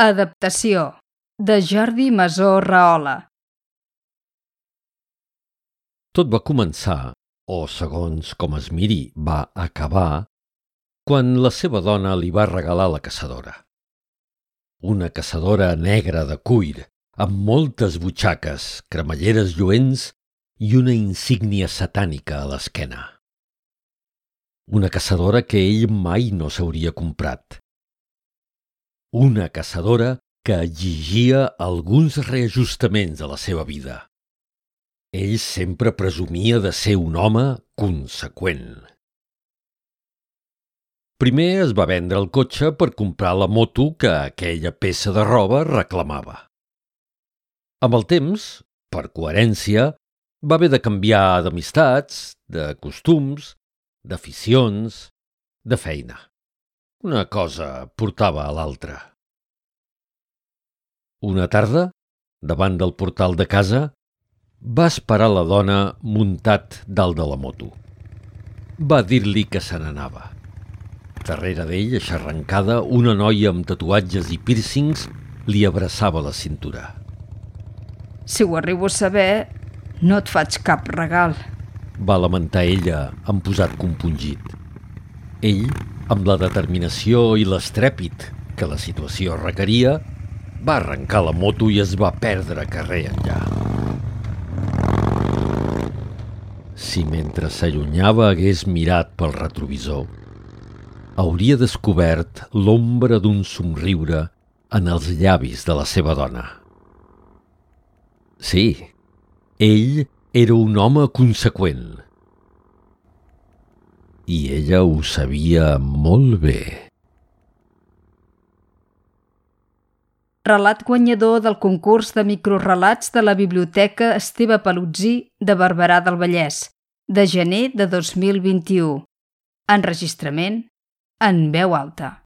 Adaptació de Jordi Masó Rahola. Tot va començar, o segons com es miri, va acabar, quan la seva dona li va regalar la caçadora. Una caçadora negra de cuir, amb moltes butxaques, cremalleres lluents i una insígnia satànica a l'esquena. Una caçadora que ell mai no s'hauria comprat una caçadora que exigia alguns reajustaments a la seva vida. Ell sempre presumia de ser un home conseqüent. Primer es va vendre el cotxe per comprar la moto que aquella peça de roba reclamava. Amb el temps, per coherència, va haver de canviar d'amistats, de costums, d'aficions, de feina. Una cosa portava a l'altra. Una tarda, davant del portal de casa, va esperar la dona muntat dalt de la moto. Va dir-li que se n'anava. Darrere d'ell, aixarrancada, una noia amb tatuatges i pírcings li abraçava la cintura. Si ho arribo a saber, no et faig cap regal. Va lamentar ella amb posat compungit. Ell amb la determinació i l'estrèpit que la situació requeria, va arrencar la moto i es va perdre carrer enllà. Si mentre s'allunyava hagués mirat pel retrovisor, hauria descobert l'ombra d'un somriure en els llavis de la seva dona. Sí, ell era un home conseqüent, i ella ho sabia molt bé. Relat guanyador del concurs de microrelats de la Biblioteca Esteve Palutzí de Barberà del Vallès, de gener de 2021. Enregistrament en veu alta.